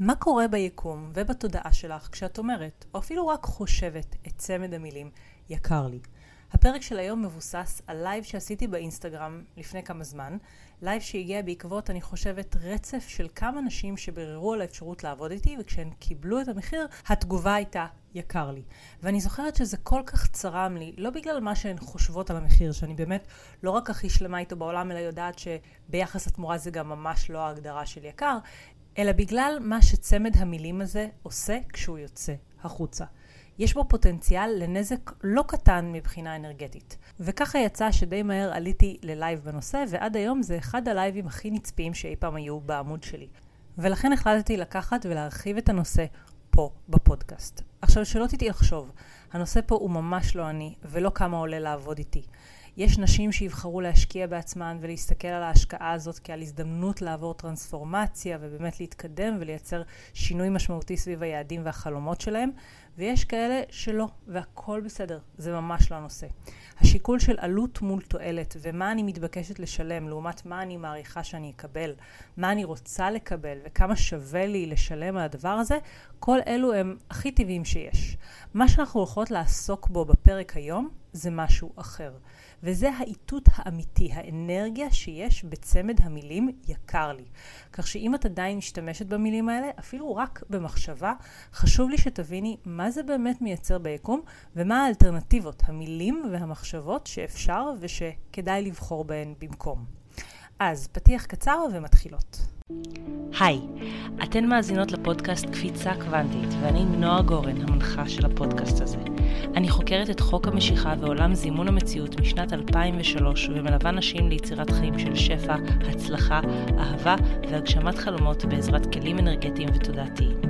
מה קורה ביקום ובתודעה שלך כשאת אומרת, או אפילו רק חושבת, את צמד המילים יקר לי? הפרק של היום מבוסס על לייב שעשיתי באינסטגרם לפני כמה זמן, לייב שהגיע בעקבות, אני חושבת, רצף של כמה נשים שביררו על האפשרות לעבוד איתי, וכשהן קיבלו את המחיר, התגובה הייתה יקר לי. ואני זוכרת שזה כל כך צרם לי, לא בגלל מה שהן חושבות על המחיר, שאני באמת לא רק הכי שלמה איתו בעולם, אלא יודעת שביחס לתמורה זה גם ממש לא ההגדרה של יקר, אלא בגלל מה שצמד המילים הזה עושה כשהוא יוצא החוצה. יש בו פוטנציאל לנזק לא קטן מבחינה אנרגטית. וככה יצא שדי מהר עליתי ללייב בנושא, ועד היום זה אחד הלייבים הכי נצפיים שאי פעם היו בעמוד שלי. ולכן החלטתי לקחת ולהרחיב את הנושא פה בפודקאסט. עכשיו שלא תטעי לחשוב, הנושא פה הוא ממש לא אני, ולא כמה עולה לעבוד איתי. יש נשים שיבחרו להשקיע בעצמן ולהסתכל על ההשקעה הזאת כעל הזדמנות לעבור טרנספורמציה ובאמת להתקדם ולייצר שינוי משמעותי סביב היעדים והחלומות שלהם, ויש כאלה שלא, והכל בסדר, זה ממש לא הנושא. השיקול של עלות מול תועלת ומה אני מתבקשת לשלם לעומת מה אני מעריכה שאני אקבל, מה אני רוצה לקבל וכמה שווה לי לשלם על הדבר הזה, כל אלו הם הכי טבעיים שיש. מה שאנחנו הולכות לעסוק בו בפרק היום זה משהו אחר. וזה האיתות האמיתי, האנרגיה שיש בצמד המילים יקר לי. כך שאם את עדיין משתמשת במילים האלה, אפילו רק במחשבה, חשוב לי שתביני מה זה באמת מייצר ביקום ומה האלטרנטיבות, המילים והמחשבות שאפשר ושכדאי לבחור בהן במקום. אז פתיח קצר ומתחילות. היי, אתן מאזינות לפודקאסט קפיצה קוונטית, ואני נועה גורן, המנחה של הפודקאסט הזה. אני חוקרת את חוק המשיכה ועולם זימון המציאות משנת 2003, ומלווה נשים ליצירת חיים של שפע, הצלחה, אהבה והגשמת חלומות בעזרת כלים אנרגטיים ותודעתיים.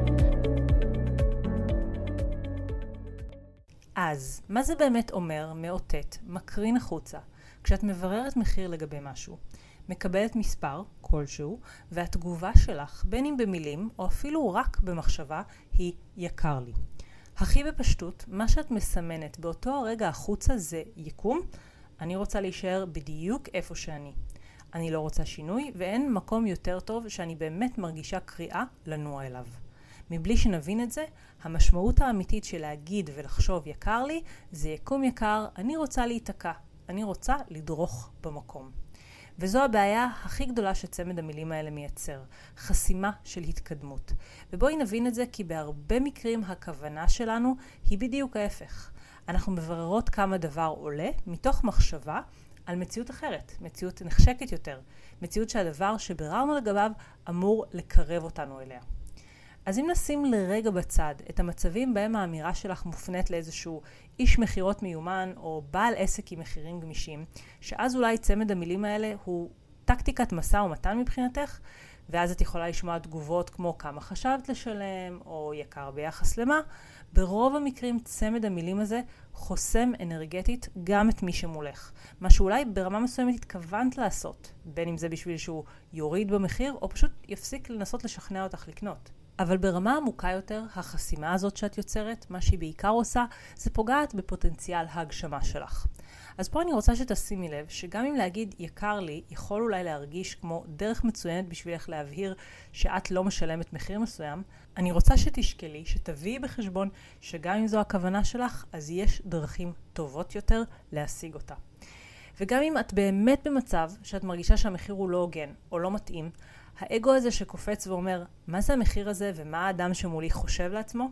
אז, מה זה באמת אומר, מאותת, מקרין החוצה, כשאת מבררת מחיר לגבי משהו, מקבלת מספר כלשהו, והתגובה שלך, בין אם במילים או אפילו רק במחשבה, היא יקר לי. הכי בפשטות, מה שאת מסמנת באותו הרגע החוצה זה יקום, אני רוצה להישאר בדיוק איפה שאני. אני לא רוצה שינוי, ואין מקום יותר טוב שאני באמת מרגישה קריאה לנוע אליו. מבלי שנבין את זה, המשמעות האמיתית של להגיד ולחשוב יקר לי, זה יקום יקר, אני רוצה להיתקע, אני רוצה לדרוך במקום. וזו הבעיה הכי גדולה שצמד המילים האלה מייצר, חסימה של התקדמות. ובואי נבין את זה כי בהרבה מקרים הכוונה שלנו היא בדיוק ההפך. אנחנו מבררות כמה דבר עולה מתוך מחשבה על מציאות אחרת, מציאות נחשקת יותר, מציאות שהדבר שביררנו לגביו אמור לקרב אותנו אליה. אז אם נשים לרגע בצד את המצבים בהם האמירה שלך מופנית לאיזשהו איש מכירות מיומן או בעל עסק עם מחירים גמישים, שאז אולי צמד המילים האלה הוא טקטיקת משא ומתן מבחינתך, ואז את יכולה לשמוע תגובות כמו כמה חשבת לשלם, או יקר ביחס למה. ברוב המקרים צמד המילים הזה חוסם אנרגטית גם את מי שמולך. מה שאולי ברמה מסוימת התכוונת לעשות, בין אם זה בשביל שהוא יוריד במחיר, או פשוט יפסיק לנסות לשכנע אותך לקנות. אבל ברמה עמוקה יותר, החסימה הזאת שאת יוצרת, מה שהיא בעיקר עושה, זה פוגעת בפוטנציאל ההגשמה שלך. אז פה אני רוצה שתשימי לב שגם אם להגיד יקר לי, יכול אולי להרגיש כמו דרך מצוינת בשבילך להבהיר שאת לא משלמת מחיר מסוים, אני רוצה שתשקלי, שתביאי בחשבון שגם אם זו הכוונה שלך, אז יש דרכים טובות יותר להשיג אותה. וגם אם את באמת במצב שאת מרגישה שהמחיר הוא לא הוגן או לא מתאים, האגו הזה שקופץ ואומר, מה זה המחיר הזה ומה האדם שמולי חושב לעצמו?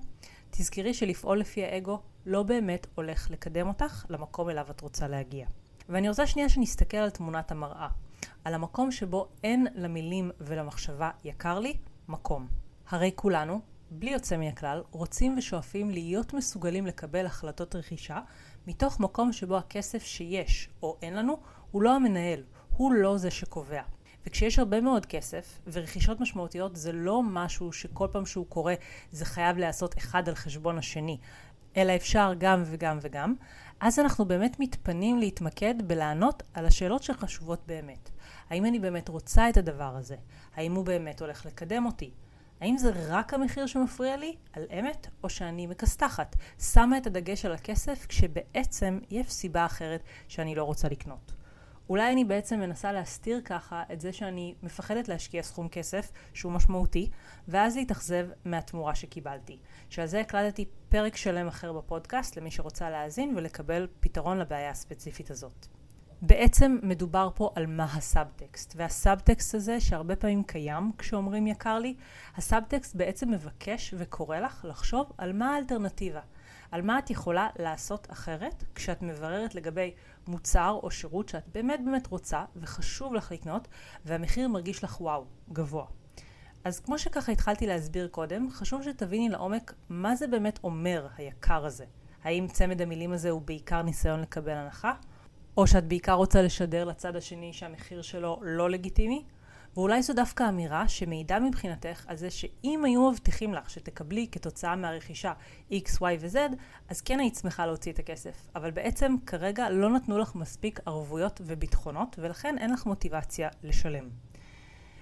תזכרי שלפעול לפי האגו לא באמת הולך לקדם אותך למקום אליו את רוצה להגיע. ואני רוצה שנייה שנסתכל על תמונת המראה. על המקום שבו אין למילים ולמחשבה יקר לי, מקום. הרי כולנו, בלי יוצא מהכלל, רוצים ושואפים להיות מסוגלים לקבל החלטות רכישה מתוך מקום שבו הכסף שיש או אין לנו הוא לא המנהל, הוא לא זה שקובע. וכשיש הרבה מאוד כסף, ורכישות משמעותיות זה לא משהו שכל פעם שהוא קורה זה חייב להיעשות אחד על חשבון השני, אלא אפשר גם וגם וגם, אז אנחנו באמת מתפנים להתמקד בלענות על השאלות שחשובות באמת. האם אני באמת רוצה את הדבר הזה? האם הוא באמת הולך לקדם אותי? האם זה רק המחיר שמפריע לי, על אמת, או שאני מכסתחת, שמה את הדגש על הכסף כשבעצם יש סיבה אחרת שאני לא רוצה לקנות. אולי אני בעצם מנסה להסתיר ככה את זה שאני מפחדת להשקיע סכום כסף שהוא משמעותי, ואז להתאכזב מהתמורה שקיבלתי. שעל זה הקלטתי פרק שלם אחר בפודקאסט למי שרוצה להאזין ולקבל פתרון לבעיה הספציפית הזאת. בעצם מדובר פה על מה הסאבטקסט, והסאבטקסט הזה שהרבה פעמים קיים כשאומרים יקר לי, הסאבטקסט בעצם מבקש וקורא לך לחשוב על מה האלטרנטיבה. על מה את יכולה לעשות אחרת כשאת מבררת לגבי מוצר או שירות שאת באמת באמת רוצה וחשוב לך לקנות והמחיר מרגיש לך וואו, גבוה. אז כמו שככה התחלתי להסביר קודם, חשוב שתביני לעומק מה זה באמת אומר היקר הזה. האם צמד המילים הזה הוא בעיקר ניסיון לקבל הנחה? או שאת בעיקר רוצה לשדר לצד השני שהמחיר שלו לא לגיטימי? ואולי זו דווקא אמירה שמעידה מבחינתך על זה שאם היו מבטיחים לך שתקבלי כתוצאה מהרכישה X, Y ו-Z, אז כן היית שמחה להוציא את הכסף. אבל בעצם כרגע לא נתנו לך מספיק ערבויות וביטחונות, ולכן אין לך מוטיבציה לשלם.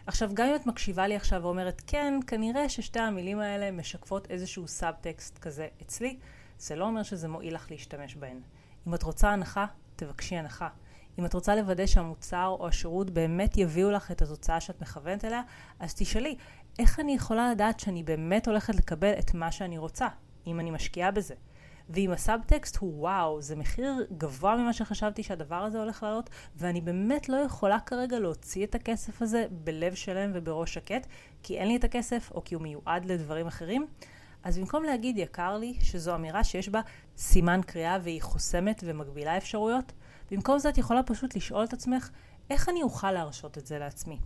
עכשיו, גם אם את מקשיבה לי עכשיו ואומרת, כן, כנראה ששתי המילים האלה משקפות איזשהו סאבטקסט כזה אצלי, זה לא אומר שזה מועיל לך להשתמש בהן. אם את רוצה הנחה, תבקשי הנחה. אם את רוצה לוודא שהמוצר או השירות באמת יביאו לך את התוצאה שאת מכוונת אליה, אז תשאלי, איך אני יכולה לדעת שאני באמת הולכת לקבל את מה שאני רוצה, אם אני משקיעה בזה? ואם הסאבטקסט הוא וואו, זה מחיר גבוה ממה שחשבתי שהדבר הזה הולך לעלות, ואני באמת לא יכולה כרגע להוציא את הכסף הזה בלב שלם ובראש שקט, כי אין לי את הכסף, או כי הוא מיועד לדברים אחרים, אז במקום להגיד יקר לי, שזו אמירה שיש בה סימן קריאה והיא חוסמת ומגבילה אפשרויות, במקום זה את יכולה פשוט לשאול את עצמך, איך אני אוכל להרשות את זה לעצמי?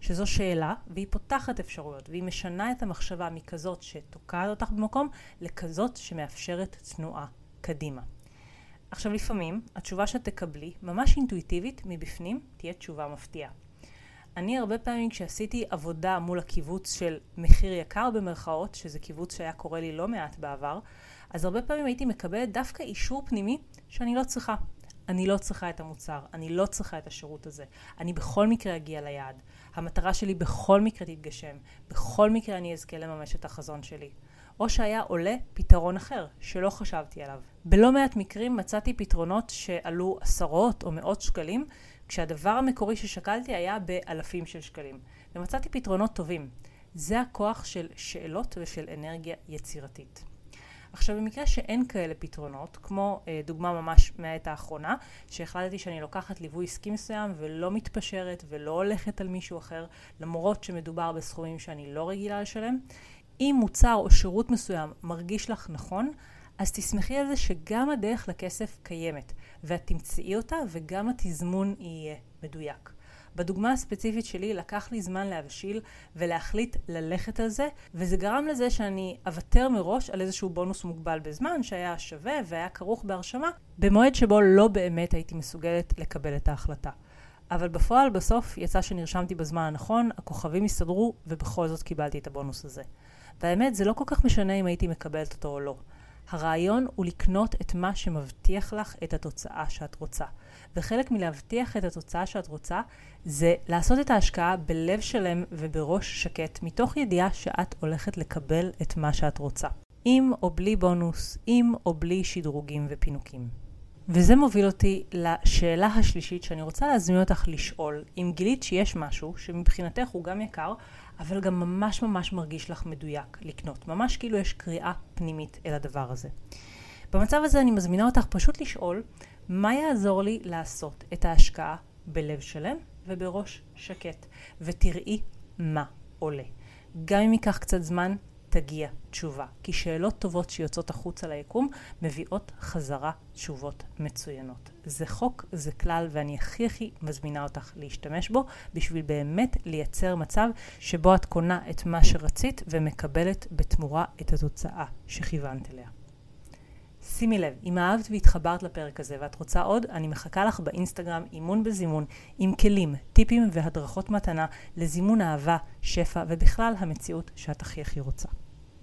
שזו שאלה, והיא פותחת אפשרויות, והיא משנה את המחשבה מכזאת שתוקעת אותך במקום, לכזאת שמאפשרת תנועה קדימה. עכשיו לפעמים, התשובה שתקבלי, ממש אינטואיטיבית, מבפנים, תהיה תשובה מפתיעה. אני הרבה פעמים כשעשיתי עבודה מול הקיבוץ של מחיר יקר במרכאות, שזה קיבוץ שהיה קורה לי לא מעט בעבר, אז הרבה פעמים הייתי מקבלת דווקא אישור פנימי שאני לא צריכה. אני לא צריכה את המוצר, אני לא צריכה את השירות הזה. אני בכל מקרה אגיע ליעד. המטרה שלי בכל מקרה תתגשם. בכל מקרה אני אזכה לממש את החזון שלי. או שהיה עולה פתרון אחר, שלא חשבתי עליו. בלא מעט מקרים מצאתי פתרונות שעלו עשרות או מאות שקלים, כשהדבר המקורי ששקלתי היה באלפים של שקלים. ומצאתי פתרונות טובים. זה הכוח של שאלות ושל אנרגיה יצירתית. עכשיו במקרה שאין כאלה פתרונות, כמו אה, דוגמה ממש מהעת האחרונה, שהחלטתי שאני לוקחת ליווי עסקי מסוים ולא מתפשרת ולא הולכת על מישהו אחר, למרות שמדובר בסכומים שאני לא רגילה לשלם, אם מוצר או שירות מסוים מרגיש לך נכון, אז תסמכי על זה שגם הדרך לכסף קיימת, ואת תמצאי אותה וגם התזמון יהיה מדויק. בדוגמה הספציפית שלי לקח לי זמן להבשיל ולהחליט ללכת על זה, וזה גרם לזה שאני אוותר מראש על איזשהו בונוס מוגבל בזמן שהיה שווה והיה כרוך בהרשמה, במועד שבו לא באמת הייתי מסוגלת לקבל את ההחלטה. אבל בפועל בסוף יצא שנרשמתי בזמן הנכון, הכוכבים הסתדרו ובכל זאת קיבלתי את הבונוס הזה. והאמת זה לא כל כך משנה אם הייתי מקבלת אותו או לא. הרעיון הוא לקנות את מה שמבטיח לך את התוצאה שאת רוצה. וחלק מלהבטיח את התוצאה שאת רוצה זה לעשות את ההשקעה בלב שלם ובראש שקט, מתוך ידיעה שאת הולכת לקבל את מה שאת רוצה. עם או בלי בונוס, עם או בלי שדרוגים ופינוקים. וזה מוביל אותי לשאלה השלישית שאני רוצה להזמין אותך לשאול, אם גילית שיש משהו שמבחינתך הוא גם יקר, אבל גם ממש ממש מרגיש לך מדויק לקנות. ממש כאילו יש קריאה פנימית אל הדבר הזה. במצב הזה אני מזמינה אותך פשוט לשאול, מה יעזור לי לעשות את ההשקעה בלב שלם ובראש שקט, ותראי מה עולה. גם אם ייקח קצת זמן, תגיע תשובה. כי שאלות טובות שיוצאות החוצה ליקום מביאות חזרה תשובות מצוינות. זה חוק, זה כלל, ואני הכי הכי מזמינה אותך להשתמש בו בשביל באמת לייצר מצב שבו את קונה את מה שרצית ומקבלת בתמורה את התוצאה שכיוונת אליה. שימי לב, אם אהבת והתחברת לפרק הזה ואת רוצה עוד, אני מחכה לך באינסטגרם אימון בזימון עם כלים, טיפים והדרכות מתנה לזימון אהבה, שפע ובכלל המציאות שאת הכי הכי רוצה.